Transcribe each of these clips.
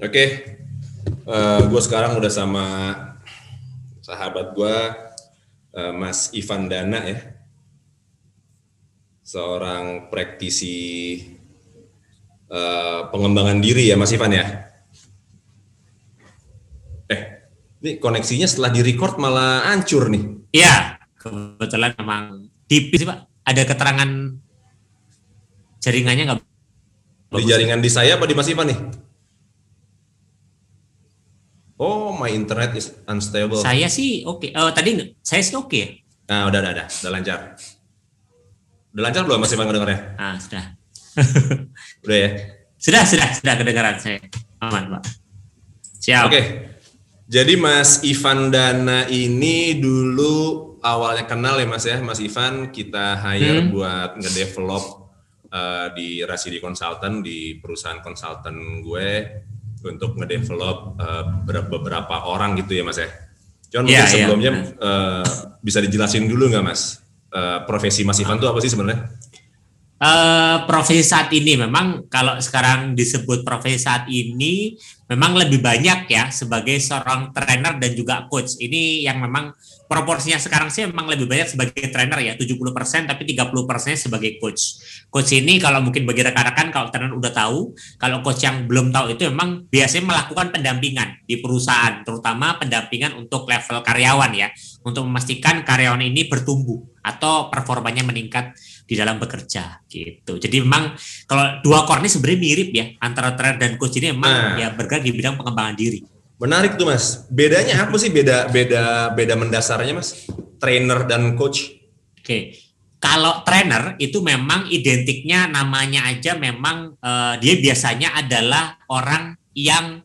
Oke, uh, gue sekarang udah sama sahabat gue, uh, Mas Ivan Dana ya, seorang praktisi uh, pengembangan diri ya Mas Ivan ya. Eh, ini koneksinya setelah direcord malah hancur nih. Iya, kebetulan memang tipis Pak. Ada keterangan jaringannya nggak? Di jaringan di saya apa di Mas Ivan nih? Oh, my internet is unstable. Saya sih oke. Okay. Oh, tadi saya sih oke. Okay. Nah, udah, udah, udah, udah lancar. Udah lancar belum masih mendengarnya? Ah, sudah. udah ya? Sudah, sudah, sudah kedengaran saya. Aman, Pak. Siap. Oke. Okay. Jadi Mas Ivan Dana ini dulu awalnya kenal ya Mas ya, Mas Ivan kita hire hmm. buat ngedevelop uh, di Rasidi Consultant di perusahaan konsultan gue untuk ngedevelop uh, beberapa orang gitu ya mas ya. Cuman yeah, mungkin iya. sebelumnya yeah. uh, bisa dijelasin dulu nggak mas uh, profesi Mas Ivan itu apa sih sebenarnya? Uh, profesi saat ini memang kalau sekarang disebut profesi saat ini memang lebih banyak ya sebagai seorang trainer dan juga coach. Ini yang memang proporsinya sekarang sih memang lebih banyak sebagai trainer ya 70% tapi 30% sebagai coach. Coach ini kalau mungkin bagi rekan-rekan kalau trainer udah tahu, kalau coach yang belum tahu itu memang biasanya melakukan pendampingan di perusahaan, terutama pendampingan untuk level karyawan ya, untuk memastikan karyawan ini bertumbuh atau performanya meningkat di dalam bekerja gitu. Jadi memang kalau dua core ini sebenarnya mirip ya antara trainer dan coach ini memang nah. ya bergerak di bidang pengembangan diri. Menarik tuh mas. Bedanya apa sih beda beda beda mendasarnya mas? Trainer dan coach? Oke. Kalau trainer itu memang identiknya namanya aja memang uh, dia biasanya adalah orang yang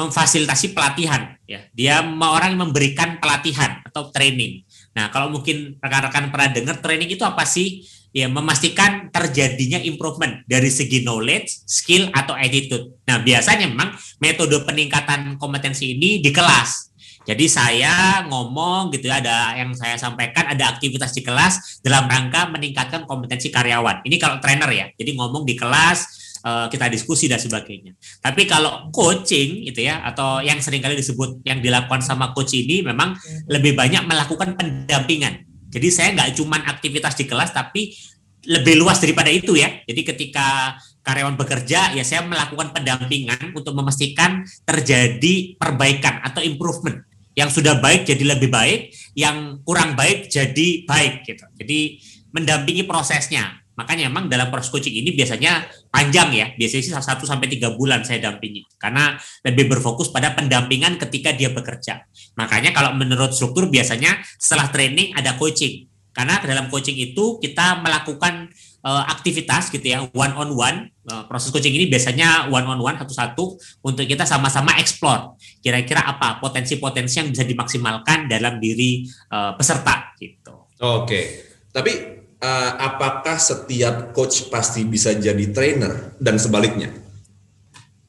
memfasilitasi pelatihan ya. Dia orang memberikan pelatihan atau training. Nah, kalau mungkin rekan-rekan pernah dengar training itu apa sih? ya memastikan terjadinya improvement dari segi knowledge, skill atau attitude. Nah, biasanya memang metode peningkatan kompetensi ini di kelas. Jadi saya ngomong gitu ya, ada yang saya sampaikan ada aktivitas di kelas dalam rangka meningkatkan kompetensi karyawan. Ini kalau trainer ya. Jadi ngomong di kelas eh, kita diskusi dan sebagainya. Tapi kalau coaching itu ya atau yang sering kali disebut yang dilakukan sama coach ini memang lebih banyak melakukan pendampingan jadi saya nggak cuma aktivitas di kelas, tapi lebih luas daripada itu ya. Jadi ketika karyawan bekerja, ya saya melakukan pendampingan untuk memastikan terjadi perbaikan atau improvement. Yang sudah baik jadi lebih baik, yang kurang baik jadi baik gitu. Jadi mendampingi prosesnya. Makanya memang dalam proses coaching ini biasanya panjang ya, biasanya sih 1 sampai 3 bulan saya dampingi karena lebih berfokus pada pendampingan ketika dia bekerja. Makanya kalau menurut struktur biasanya setelah training ada coaching. Karena dalam coaching itu kita melakukan uh, aktivitas gitu ya one on one uh, proses coaching ini biasanya one on one satu-satu untuk kita sama-sama explore kira-kira apa potensi-potensi yang bisa dimaksimalkan dalam diri uh, peserta gitu. Oke. Tapi uh, apakah setiap coach pasti bisa jadi trainer dan sebaliknya?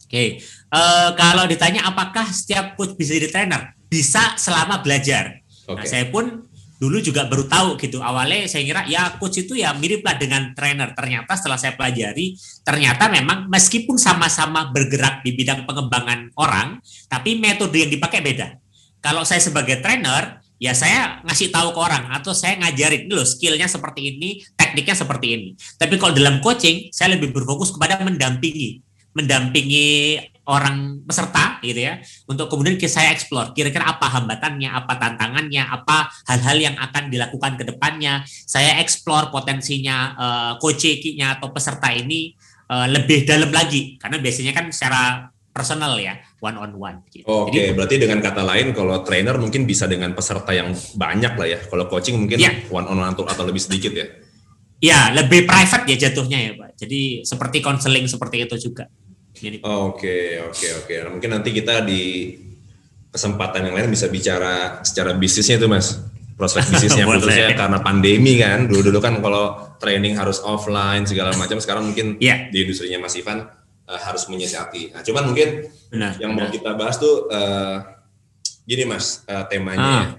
Oke, okay. uh, kalau ditanya apakah setiap coach bisa jadi trainer, bisa selama belajar. Okay. Nah, saya pun dulu juga baru tahu gitu awalnya saya kira ya coach itu ya mirip lah dengan trainer ternyata setelah saya pelajari ternyata memang meskipun sama-sama bergerak di bidang pengembangan orang tapi metode yang dipakai beda kalau saya sebagai trainer ya saya ngasih tahu ke orang atau saya ngajarin loh skillnya seperti ini, tekniknya seperti ini. Tapi kalau dalam coaching, saya lebih berfokus kepada mendampingi, mendampingi orang peserta gitu ya, untuk kemudian saya explore kira-kira apa hambatannya, apa tantangannya, apa hal-hal yang akan dilakukan ke depannya. Saya explore potensinya uh, coachingnya atau peserta ini uh, lebih dalam lagi karena biasanya kan secara personal ya one on one. Gitu. Oke, okay, berarti dengan kata lain kalau trainer mungkin bisa dengan peserta yang banyak lah ya. Kalau coaching mungkin yeah. one on one atau lebih sedikit ya. Ya, lebih private ya jatuhnya ya, Pak. Jadi seperti konseling seperti itu juga. Oke, oke, oke. Nah, mungkin nanti kita di kesempatan yang lain bisa bicara secara bisnisnya itu, Mas. Prospek bisnisnya khususnya karena pandemi kan. Dulu-dulu kan kalau training harus offline segala macam. Sekarang mungkin yeah. di industrinya Mas Ivan uh, harus menyiasati. Nah, cuman mungkin benar, yang benar. mau kita bahas tuh uh, gini mas uh, temanya. Ah. Ya.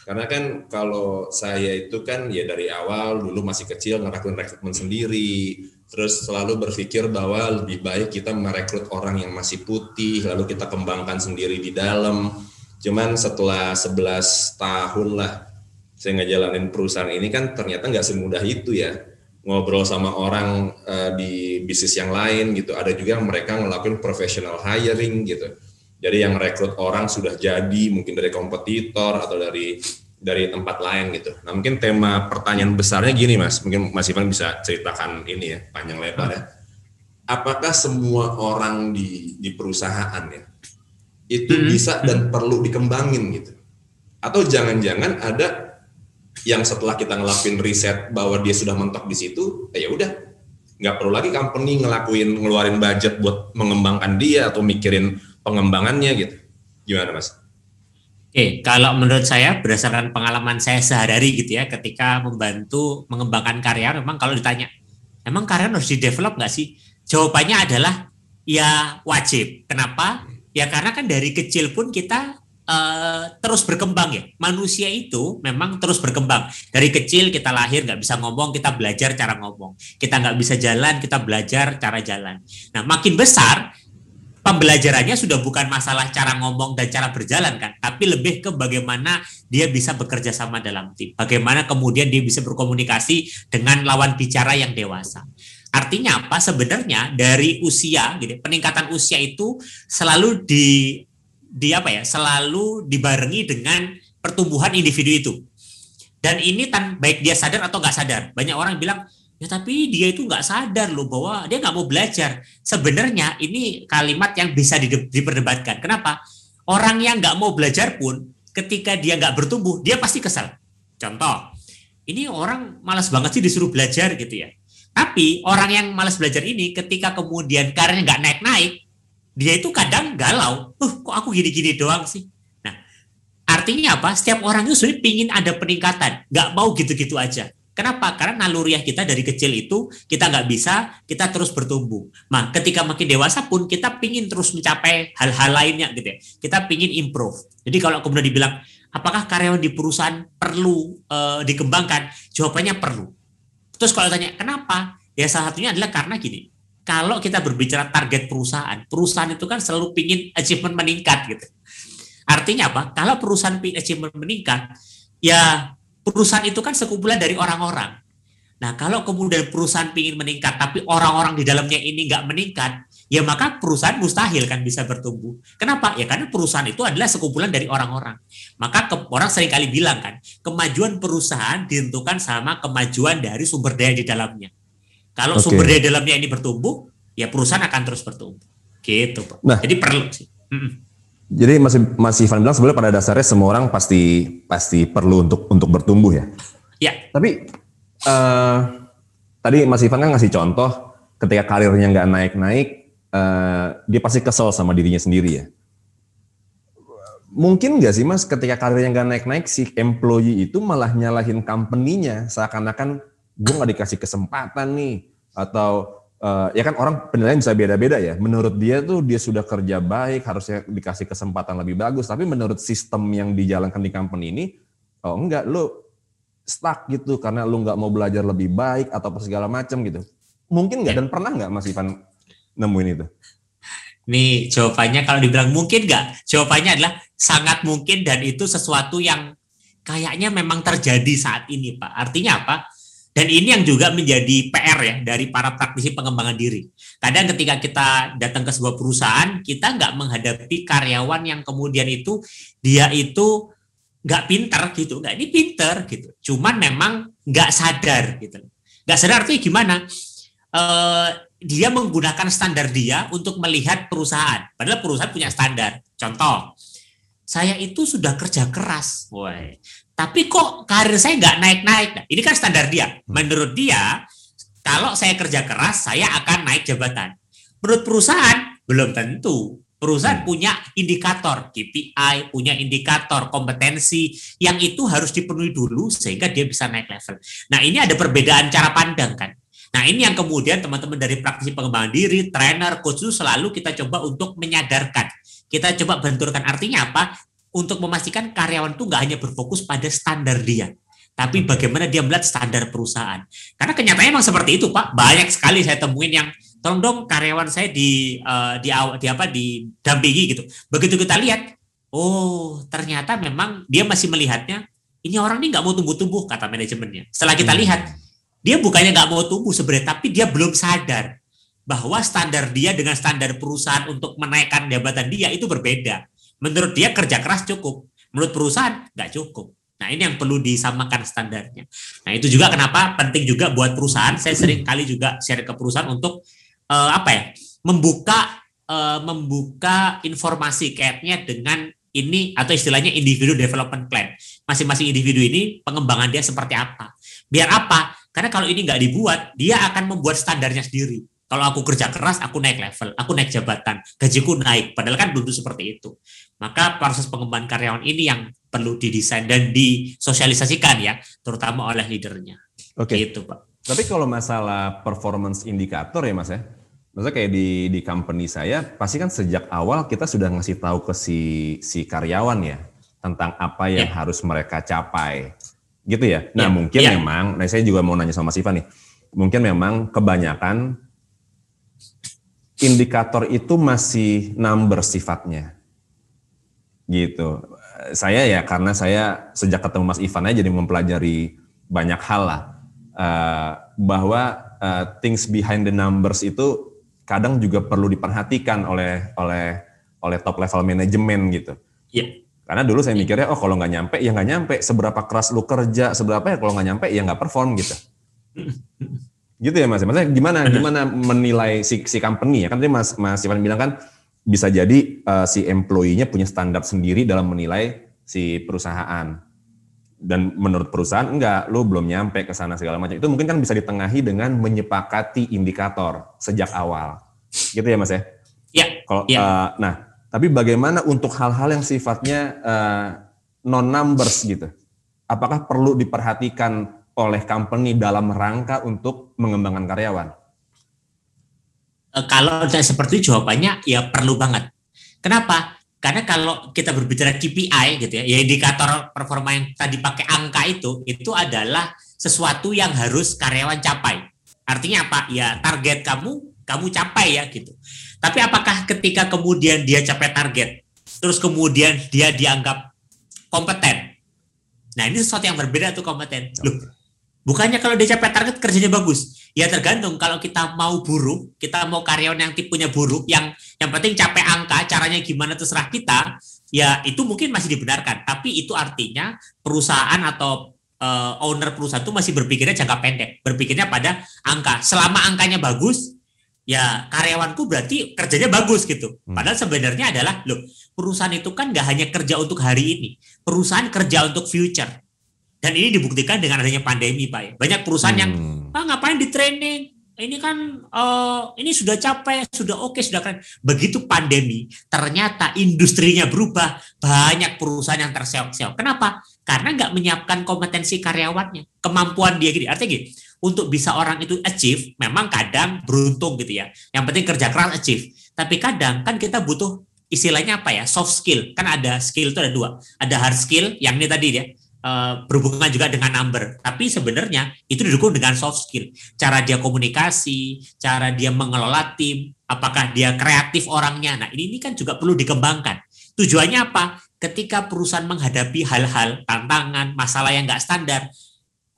Karena kan kalau saya itu kan ya dari awal dulu masih kecil ngelakuin rekrutmen sendiri, terus selalu berpikir bahwa lebih baik kita merekrut orang yang masih putih, lalu kita kembangkan sendiri di dalam. Cuman setelah 11 tahun lah saya ngejalanin perusahaan ini kan ternyata nggak semudah itu ya ngobrol sama orang uh, di bisnis yang lain gitu. Ada juga yang mereka ngelakuin professional hiring gitu. Jadi yang rekrut orang sudah jadi mungkin dari kompetitor atau dari dari tempat lain gitu. Nah mungkin tema pertanyaan besarnya gini mas, mungkin Mas Ivan bisa ceritakan ini ya panjang lebar ya. Apakah semua orang di di perusahaan ya itu hmm. bisa dan perlu dikembangin gitu? Atau jangan-jangan ada yang setelah kita ngelakuin riset bahwa dia sudah mentok di situ, eh, ya udah nggak perlu lagi company ngelakuin ngeluarin budget buat mengembangkan dia atau mikirin pengembangannya gitu. Gimana mas? Oke, kalau menurut saya berdasarkan pengalaman saya sehari-hari gitu ya, ketika membantu mengembangkan karya, memang kalau ditanya, emang karya harus di develop nggak sih? Jawabannya adalah ya wajib. Kenapa? Ya karena kan dari kecil pun kita uh, terus berkembang ya. Manusia itu memang terus berkembang. Dari kecil kita lahir nggak bisa ngomong, kita belajar cara ngomong. Kita nggak bisa jalan, kita belajar cara jalan. Nah, makin besar pembelajarannya sudah bukan masalah cara ngomong dan cara berjalan kan, tapi lebih ke bagaimana dia bisa bekerja sama dalam tim. Bagaimana kemudian dia bisa berkomunikasi dengan lawan bicara yang dewasa. Artinya apa? Sebenarnya dari usia, gitu, peningkatan usia itu selalu di di apa ya selalu dibarengi dengan pertumbuhan individu itu. Dan ini tan baik dia sadar atau nggak sadar. Banyak orang bilang ya tapi dia itu nggak sadar loh bahwa dia nggak mau belajar. Sebenarnya ini kalimat yang bisa diperdebatkan. Kenapa? Orang yang nggak mau belajar pun ketika dia nggak bertumbuh dia pasti kesal. Contoh ini orang malas banget sih disuruh belajar gitu ya. Tapi orang yang malas belajar ini ketika kemudian karirnya nggak naik-naik dia itu kadang galau, uh kok aku gini-gini doang sih. Nah, artinya apa? Setiap orang itu sebenarnya pingin ada peningkatan, nggak mau gitu-gitu aja. Kenapa? Karena naluriah kita dari kecil itu kita nggak bisa, kita terus bertumbuh. Nah, ketika makin dewasa pun kita pingin terus mencapai hal-hal lainnya gitu ya. Kita pingin improve. Jadi kalau kemudian dibilang, apakah karyawan di perusahaan perlu uh, dikembangkan? Jawabannya perlu. Terus kalau tanya kenapa? Ya salah satunya adalah karena gini, kalau kita berbicara target perusahaan, perusahaan itu kan selalu pingin achievement meningkat gitu. Artinya apa? Kalau perusahaan pingin achievement meningkat, ya perusahaan itu kan sekumpulan dari orang-orang. Nah, kalau kemudian perusahaan pingin meningkat, tapi orang-orang di dalamnya ini nggak meningkat, ya maka perusahaan mustahil kan bisa bertumbuh. Kenapa? Ya karena perusahaan itu adalah sekumpulan dari orang-orang. Maka ke, orang sering kali bilang kan, kemajuan perusahaan ditentukan sama kemajuan dari sumber daya di dalamnya. Kalau okay. sumber daya dalamnya ini bertumbuh, ya perusahaan akan terus bertumbuh. Gitu, Pak. Nah, Jadi perlu sih. Jadi masih masih Ivan bilang sebenarnya pada dasarnya semua orang pasti pasti perlu untuk untuk bertumbuh ya. Ya. Tapi uh, tadi Mas Ivan kan ngasih contoh ketika karirnya nggak naik-naik, uh, dia pasti kesel sama dirinya sendiri ya. Mungkin nggak sih Mas ketika karirnya nggak naik-naik si employee itu malah nyalahin company-nya seakan-akan gue nggak dikasih kesempatan nih atau uh, ya kan orang penilaian bisa beda-beda ya. Menurut dia tuh dia sudah kerja baik, harusnya dikasih kesempatan lebih bagus. Tapi menurut sistem yang dijalankan di company ini, oh enggak, lu stuck gitu karena lu nggak mau belajar lebih baik atau segala macam gitu. Mungkin nggak dan pernah nggak Mas Ivan nemuin itu? Nih jawabannya kalau dibilang mungkin nggak, jawabannya adalah sangat mungkin dan itu sesuatu yang kayaknya memang terjadi saat ini Pak. Artinya apa? Dan ini yang juga menjadi PR ya dari para praktisi pengembangan diri. Kadang ketika kita datang ke sebuah perusahaan, kita nggak menghadapi karyawan yang kemudian itu dia itu nggak pinter gitu, nggak ini pinter gitu. Cuman memang nggak sadar gitu. Nggak sadar artinya gimana? Uh, dia menggunakan standar dia untuk melihat perusahaan. Padahal perusahaan punya standar. Contoh, saya itu sudah kerja keras, woi tapi kok karir saya nggak naik-naik. Nah, ini kan standar dia. Menurut dia, kalau saya kerja keras, saya akan naik jabatan. Menurut perusahaan, belum tentu. Perusahaan hmm. punya indikator KPI, punya indikator kompetensi yang itu harus dipenuhi dulu sehingga dia bisa naik level. Nah ini ada perbedaan cara pandang kan. Nah ini yang kemudian teman-teman dari praktisi pengembangan diri, trainer, coach itu selalu kita coba untuk menyadarkan. Kita coba benturkan artinya apa? Untuk memastikan karyawan itu nggak hanya berfokus pada standar dia, tapi bagaimana dia melihat standar perusahaan. Karena kenyataannya memang seperti itu, Pak. Banyak sekali saya temuin yang tolong dong karyawan saya di uh, di, di apa di dampingi gitu. Begitu kita lihat, oh ternyata memang dia masih melihatnya ini orang ini nggak mau tumbuh-tumbuh kata manajemennya. Setelah kita hmm. lihat, dia bukannya nggak mau tumbuh sebenarnya, tapi dia belum sadar bahwa standar dia dengan standar perusahaan untuk menaikkan jabatan dia itu berbeda. Menurut dia kerja keras cukup, menurut perusahaan nggak cukup. Nah ini yang perlu disamakan standarnya. Nah itu juga kenapa penting juga buat perusahaan. Saya sering kali juga share ke perusahaan untuk uh, apa ya membuka uh, membuka informasi kaitnya dengan ini atau istilahnya individu development plan. Masing-masing individu ini pengembangan dia seperti apa. Biar apa? Karena kalau ini nggak dibuat, dia akan membuat standarnya sendiri. Kalau aku kerja keras, aku naik level, aku naik jabatan, gajiku naik. Padahal kan belum seperti itu. Maka proses pengembangan karyawan ini yang perlu didesain dan disosialisasikan ya, terutama oleh leadernya. Oke. Okay. Itu Pak. Tapi kalau masalah performance indikator ya Mas ya, maksudnya kayak di di company saya, pasti kan sejak awal kita sudah ngasih tahu ke si si karyawan ya tentang apa yang yeah. harus mereka capai, gitu ya. Nah yeah. mungkin yeah. memang, nah saya juga mau nanya sama Mas Ivan nih, mungkin memang kebanyakan indikator itu masih number sifatnya. Gitu. Saya ya karena saya sejak ketemu Mas Ivan aja jadi mempelajari banyak hal lah. Uh, bahwa uh, things behind the numbers itu kadang juga perlu diperhatikan oleh oleh oleh top level manajemen gitu. Iya. Yeah. Karena dulu saya mikirnya, oh kalau nggak nyampe ya nggak nyampe. Seberapa keras lu kerja, seberapa ya kalau nggak nyampe ya nggak perform gitu. Gitu ya Mas. Maksudnya gimana gimana menilai si si company ya? Kan tadi Mas Mas Ivan bilang kan bisa jadi uh, si employee-nya punya standar sendiri dalam menilai si perusahaan. Dan menurut perusahaan enggak, lu belum nyampe ke sana segala macam. Itu mungkin kan bisa ditengahi dengan menyepakati indikator sejak awal. Gitu ya Mas ya? Iya. Kalau ya. uh, nah, tapi bagaimana untuk hal-hal yang sifatnya uh, eh, non numbers gitu? Apakah perlu diperhatikan oleh company dalam rangka untuk mengembangkan karyawan? Eh, kalau saya seperti jawabannya ya perlu banget. Kenapa? Karena kalau kita berbicara KPI gitu ya, ya indikator performa yang tadi pakai angka itu, itu adalah sesuatu yang harus karyawan capai. Artinya apa? Ya target kamu, kamu capai ya gitu. Tapi apakah ketika kemudian dia capai target, terus kemudian dia dianggap kompeten? Nah ini sesuatu yang berbeda tuh kompeten. Loh, Bukannya kalau dia capai target kerjanya bagus. Ya tergantung kalau kita mau buruk, kita mau karyawan yang tipenya buruk, yang yang penting capai angka, caranya gimana terserah kita, ya itu mungkin masih dibenarkan. Tapi itu artinya perusahaan atau uh, owner perusahaan itu masih berpikirnya jangka pendek, berpikirnya pada angka. Selama angkanya bagus, ya karyawanku berarti kerjanya bagus gitu. Hmm. Padahal sebenarnya adalah loh perusahaan itu kan nggak hanya kerja untuk hari ini, perusahaan kerja untuk future dan ini dibuktikan dengan adanya pandemi, Pak. Ya. Banyak perusahaan hmm. yang ah, ngapain di training? Ini kan uh, ini sudah capek, sudah oke, okay, sudah keren. Begitu pandemi, ternyata industrinya berubah. Banyak perusahaan yang terseok-seok. Kenapa? Karena nggak menyiapkan kompetensi karyawannya, kemampuan dia gitu. Artinya gini, untuk bisa orang itu achieve, memang kadang beruntung gitu ya. Yang penting kerja keras achieve. Tapi kadang kan kita butuh istilahnya apa ya soft skill kan ada skill itu ada dua ada hard skill yang ini tadi ya uh, berhubungan juga dengan number, tapi sebenarnya itu didukung dengan soft skill. Cara dia komunikasi, cara dia mengelola tim, apakah dia kreatif orangnya. Nah, ini, ini kan juga perlu dikembangkan. Tujuannya apa? Ketika perusahaan menghadapi hal-hal, tantangan, masalah yang nggak standar,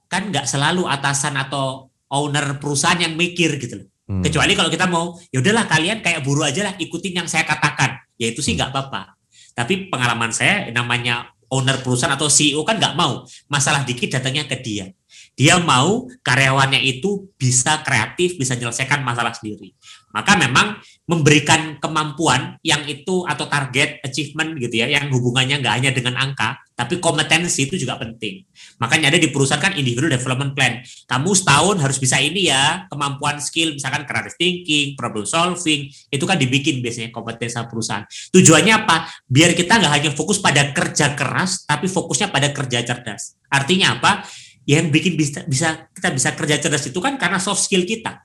kan nggak selalu atasan atau owner perusahaan yang mikir gitu loh. Hmm. Kecuali kalau kita mau, ya udahlah kalian kayak buru aja lah ikutin yang saya katakan. Ya itu sih nggak apa-apa. Tapi pengalaman saya namanya owner perusahaan atau CEO kan nggak mau masalah dikit datangnya ke dia. Dia mau karyawannya itu bisa kreatif, bisa menyelesaikan masalah sendiri. Maka memang memberikan kemampuan yang itu atau target achievement gitu ya, yang hubungannya nggak hanya dengan angka, tapi kompetensi itu juga penting. Makanya ada di perusahaan kan individual development plan. Kamu setahun harus bisa ini ya, kemampuan skill, misalkan creative thinking, problem solving, itu kan dibikin biasanya kompetensi perusahaan. Tujuannya apa? Biar kita nggak hanya fokus pada kerja keras, tapi fokusnya pada kerja cerdas. Artinya apa? Yang bikin bisa, bisa kita bisa kerja cerdas itu kan karena soft skill kita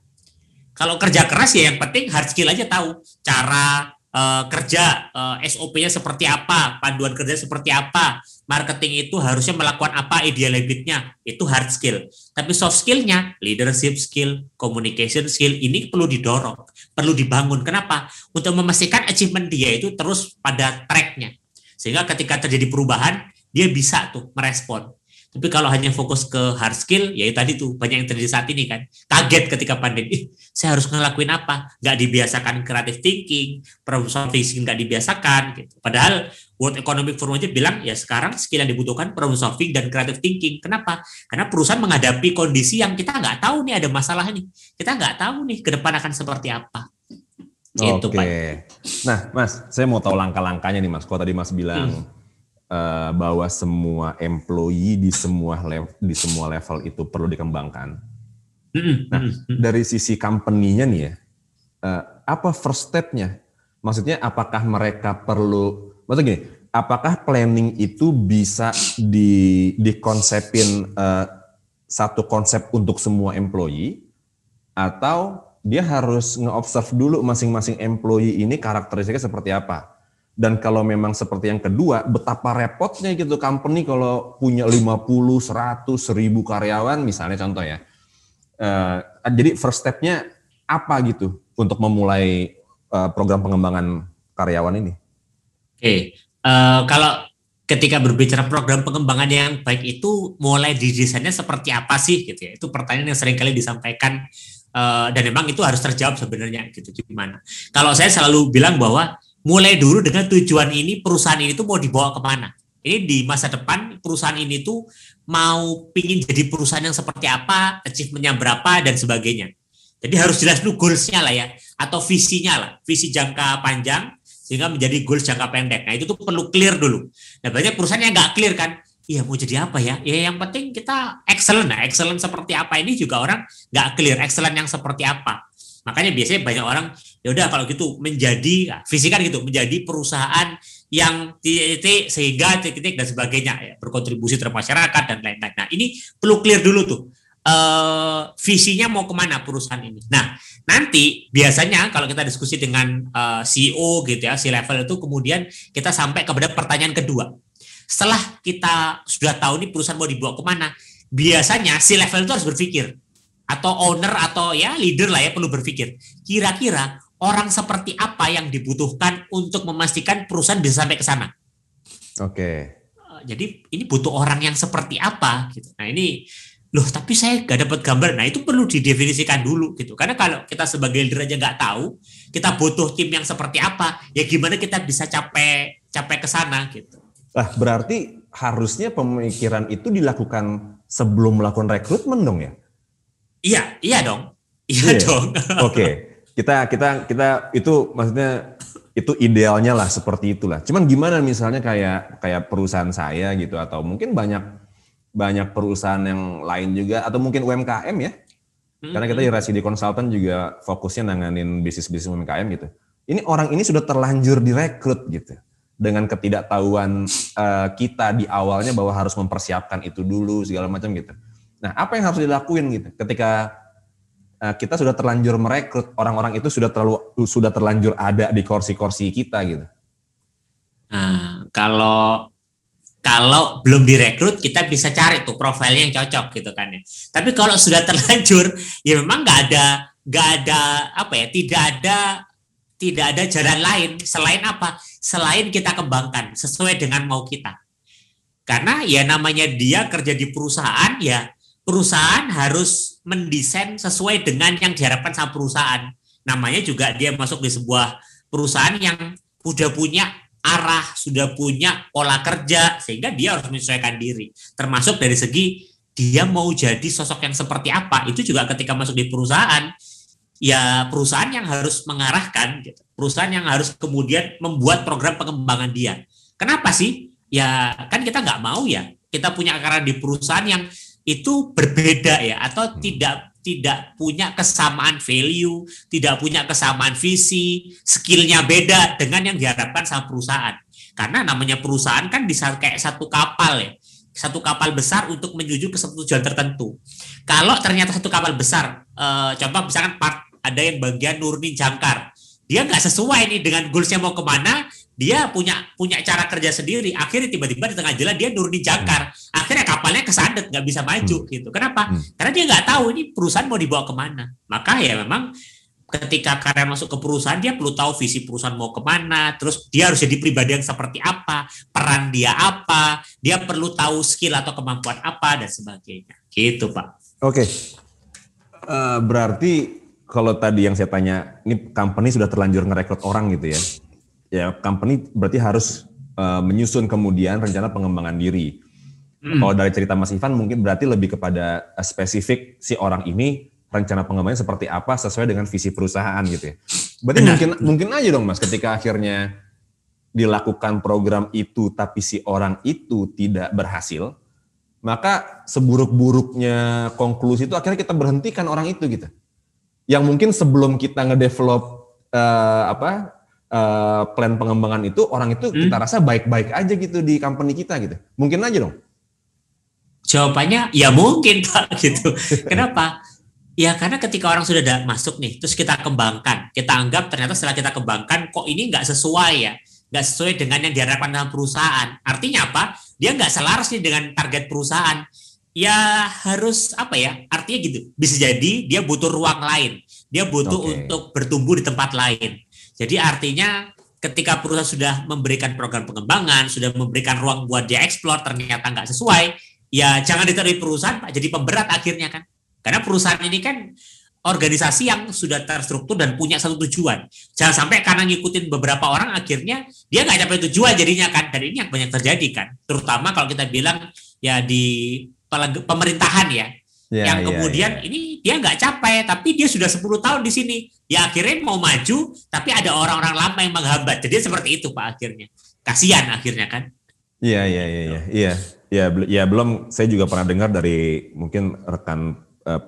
kalau kerja keras ya yang penting hard skill aja tahu cara uh, kerja uh, SOP-nya seperti apa, panduan kerja seperti apa, marketing itu harusnya melakukan apa ideal habitnya, itu hard skill. Tapi soft skill-nya, leadership skill, communication skill, ini perlu didorong, perlu dibangun. Kenapa? Untuk memastikan achievement dia itu terus pada track-nya. Sehingga ketika terjadi perubahan, dia bisa tuh merespon. Tapi kalau hanya fokus ke hard skill, ya tadi tuh banyak yang terjadi saat ini kan. Kaget ketika pandemi, saya harus ngelakuin apa? Gak dibiasakan creative thinking, problem solving gak dibiasakan. Gitu. Padahal World Economic Forum aja bilang ya sekarang skill yang dibutuhkan problem solving dan creative thinking. Kenapa? Karena perusahaan menghadapi kondisi yang kita nggak tahu nih ada masalah nih. Kita nggak tahu nih ke depan akan seperti apa. Gitu, Oke. Okay. Nah, Mas, saya mau tahu langkah-langkahnya nih, Mas. Kalau tadi Mas bilang hmm uh, bahwa semua employee di semua level di semua level itu perlu dikembangkan. Nah, dari sisi company-nya nih ya, uh, apa first step-nya? Maksudnya apakah mereka perlu, maksudnya gini, apakah planning itu bisa di dikonsepin uh, satu konsep untuk semua employee atau dia harus nge-observe dulu masing-masing employee ini karakteristiknya seperti apa? Dan kalau memang seperti yang kedua, betapa repotnya gitu company kalau punya 50, 100, 1000 karyawan misalnya contoh ya. Uh, jadi first step-nya apa gitu untuk memulai uh, program pengembangan karyawan ini? Oke, okay. uh, eh, kalau ketika berbicara program pengembangan yang baik itu mulai didesainnya seperti apa sih gitu ya? Itu pertanyaan yang sering kali disampaikan uh, dan memang itu harus terjawab sebenarnya gitu gimana. Kalau saya selalu bilang bahwa mulai dulu dengan tujuan ini perusahaan ini tuh mau dibawa ke mana. Ini di masa depan perusahaan ini tuh mau pingin jadi perusahaan yang seperti apa, achievementnya berapa dan sebagainya. Jadi harus jelas dulu goalsnya lah ya, atau visinya lah, visi jangka panjang sehingga menjadi goals jangka pendek. Nah itu tuh perlu clear dulu. Nah banyak perusahaan yang nggak clear kan, Iya mau jadi apa ya? Ya yang penting kita excellent. Nah excellent seperti apa ini juga orang nggak clear. Excellent yang seperti apa? Makanya biasanya banyak orang ya udah kalau gitu menjadi nah, visi kan gitu menjadi perusahaan yang titik sehingga titik dan sebagainya ya, berkontribusi terhadap masyarakat dan lain-lain. Nah ini perlu clear dulu tuh uh, visinya mau ke mana perusahaan ini. Nah nanti biasanya kalau kita diskusi dengan uh, eh, CEO gitu ya, si level itu kemudian kita sampai kepada pertanyaan kedua. Setelah kita sudah tahu nih perusahaan mau dibawa ke mana, biasanya si level itu harus berpikir atau owner atau ya leader lah ya perlu berpikir kira-kira orang seperti apa yang dibutuhkan untuk memastikan perusahaan bisa sampai ke sana. Oke. Okay. Eh, jadi ini butuh orang yang seperti apa gitu. Nah ini loh tapi saya gak dapat gambar. Nah itu perlu didefinisikan dulu gitu. Karena kalau kita sebagai leader aja nggak tahu kita butuh tim yang seperti apa, ya gimana kita bisa capek capek ke sana gitu. Nah berarti harusnya pemikiran itu dilakukan sebelum melakukan rekrutmen dong ya? Iya, iya dong. Iya yeah. dong. Oke. Okay. Kita kita kita itu maksudnya itu idealnya lah seperti itulah. Cuman gimana misalnya kayak kayak perusahaan saya gitu atau mungkin banyak banyak perusahaan yang lain juga atau mungkin UMKM ya. Hmm. Karena kita di Residi Consultant juga fokusnya nanganin bisnis-bisnis UMKM gitu. Ini orang ini sudah terlanjur direkrut gitu. Dengan ketidaktahuan uh, kita di awalnya bahwa harus mempersiapkan itu dulu segala macam gitu. Nah, apa yang harus dilakuin gitu ketika uh, kita sudah terlanjur merekrut orang-orang itu sudah terlalu sudah terlanjur ada di kursi-kursi kita gitu. Nah, kalau kalau belum direkrut kita bisa cari tuh profilnya yang cocok gitu kan ya. Tapi kalau sudah terlanjur ya memang nggak ada nggak ada apa ya tidak ada tidak ada jalan lain selain apa selain kita kembangkan sesuai dengan mau kita karena ya namanya dia kerja di perusahaan ya perusahaan harus mendesain sesuai dengan yang diharapkan sama perusahaan. Namanya juga dia masuk di sebuah perusahaan yang sudah punya arah, sudah punya pola kerja, sehingga dia harus menyesuaikan diri. Termasuk dari segi dia mau jadi sosok yang seperti apa, itu juga ketika masuk di perusahaan, ya perusahaan yang harus mengarahkan, gitu. perusahaan yang harus kemudian membuat program pengembangan dia. Kenapa sih? Ya kan kita nggak mau ya, kita punya akaran di perusahaan yang itu berbeda ya atau hmm. tidak tidak punya kesamaan value, tidak punya kesamaan visi, skillnya beda dengan yang diharapkan sama perusahaan. Karena namanya perusahaan kan bisa kayak satu kapal ya, satu kapal besar untuk menuju ke satu tujuan tertentu. Kalau ternyata satu kapal besar, e, contoh misalkan part ada yang bagian Nurni Jangkar, dia nggak sesuai nih dengan goalsnya mau ke mana, dia punya punya cara kerja sendiri. Akhirnya tiba-tiba di tengah jalan dia nurunin jangkar. Hmm. Akhirnya kapalnya kesandet nggak bisa maju hmm. gitu. Kenapa? Hmm. Karena dia nggak tahu ini perusahaan mau dibawa ke mana. Maka ya memang ketika karya masuk ke perusahaan dia perlu tahu visi perusahaan mau ke mana terus dia harus jadi pribadi yang seperti apa peran dia apa dia perlu tahu skill atau kemampuan apa dan sebagainya gitu pak oke okay. uh, berarti kalau tadi yang saya tanya ini company sudah terlanjur ngerekrut orang gitu ya ya company berarti harus uh, menyusun kemudian rencana pengembangan diri hmm. kalau dari cerita Mas Ivan mungkin berarti lebih kepada uh, spesifik si orang ini rencana pengembangannya seperti apa sesuai dengan visi perusahaan gitu ya. Berarti Benar. mungkin mungkin aja dong Mas ketika akhirnya dilakukan program itu tapi si orang itu tidak berhasil, maka seburuk-buruknya konklusi itu akhirnya kita berhentikan orang itu gitu. Yang mungkin sebelum kita ngedevelop uh, apa uh, plan pengembangan itu orang itu hmm. kita rasa baik-baik aja gitu di company kita gitu. Mungkin aja dong. Jawabannya ya mungkin Pak gitu. Kenapa? Ya karena ketika orang sudah masuk nih, terus kita kembangkan, kita anggap ternyata setelah kita kembangkan kok ini nggak sesuai ya, nggak sesuai dengan yang diharapkan dalam perusahaan. Artinya apa? Dia nggak selaras nih dengan target perusahaan. Ya harus apa ya? Artinya gitu. Bisa jadi dia butuh ruang lain, dia butuh okay. untuk bertumbuh di tempat lain. Jadi artinya ketika perusahaan sudah memberikan program pengembangan, sudah memberikan ruang buat dia eksplor, ternyata nggak sesuai, ya jangan diterima perusahaan, Pak. Jadi pemberat akhirnya kan. Karena perusahaan ini kan organisasi yang sudah terstruktur dan punya satu tujuan. Jangan sampai karena ngikutin beberapa orang akhirnya dia nggak capai tujuan jadinya kan. Dan ini yang banyak terjadi kan. Terutama kalau kita bilang ya di pemerintahan ya. Yeah, yang ya, kemudian yeah, yeah. ini dia nggak capai tapi dia sudah 10 tahun di sini. Ya akhirnya mau maju tapi ada orang-orang lama yang menghambat. Jadi seperti itu Pak akhirnya. Kasihan akhirnya kan. Iya iya iya iya. Iya. Ya, ya belum saya juga pernah dengar dari mungkin rekan uh,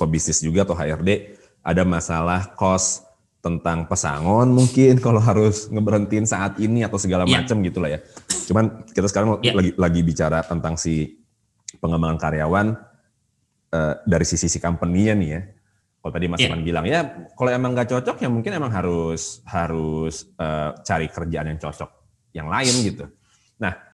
pebisnis juga atau HRD ada masalah cost tentang pesangon mungkin kalau harus ngeberhentiin saat ini atau segala yeah. macam gitulah ya. Cuman kita sekarang yeah. lagi lagi bicara tentang si pengembangan karyawan uh, dari sisi si company-nya nih ya. Kalau tadi Mas yeah. Iman bilang ya kalau emang nggak cocok ya mungkin emang harus harus uh, cari kerjaan yang cocok yang lain gitu. Nah,